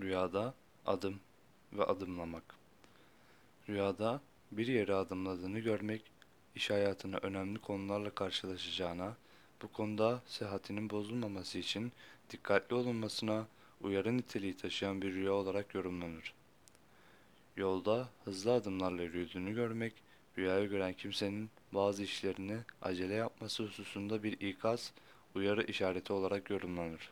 Rüyada adım ve adımlamak. Rüyada bir yere adımladığını görmek, iş hayatına önemli konularla karşılaşacağına, bu konuda sıhhatinin bozulmaması için dikkatli olunmasına uyarı niteliği taşıyan bir rüya olarak yorumlanır. Yolda hızlı adımlarla yürüdüğünü görmek, rüyayı gören kimsenin bazı işlerini acele yapması hususunda bir ikaz, uyarı işareti olarak yorumlanır.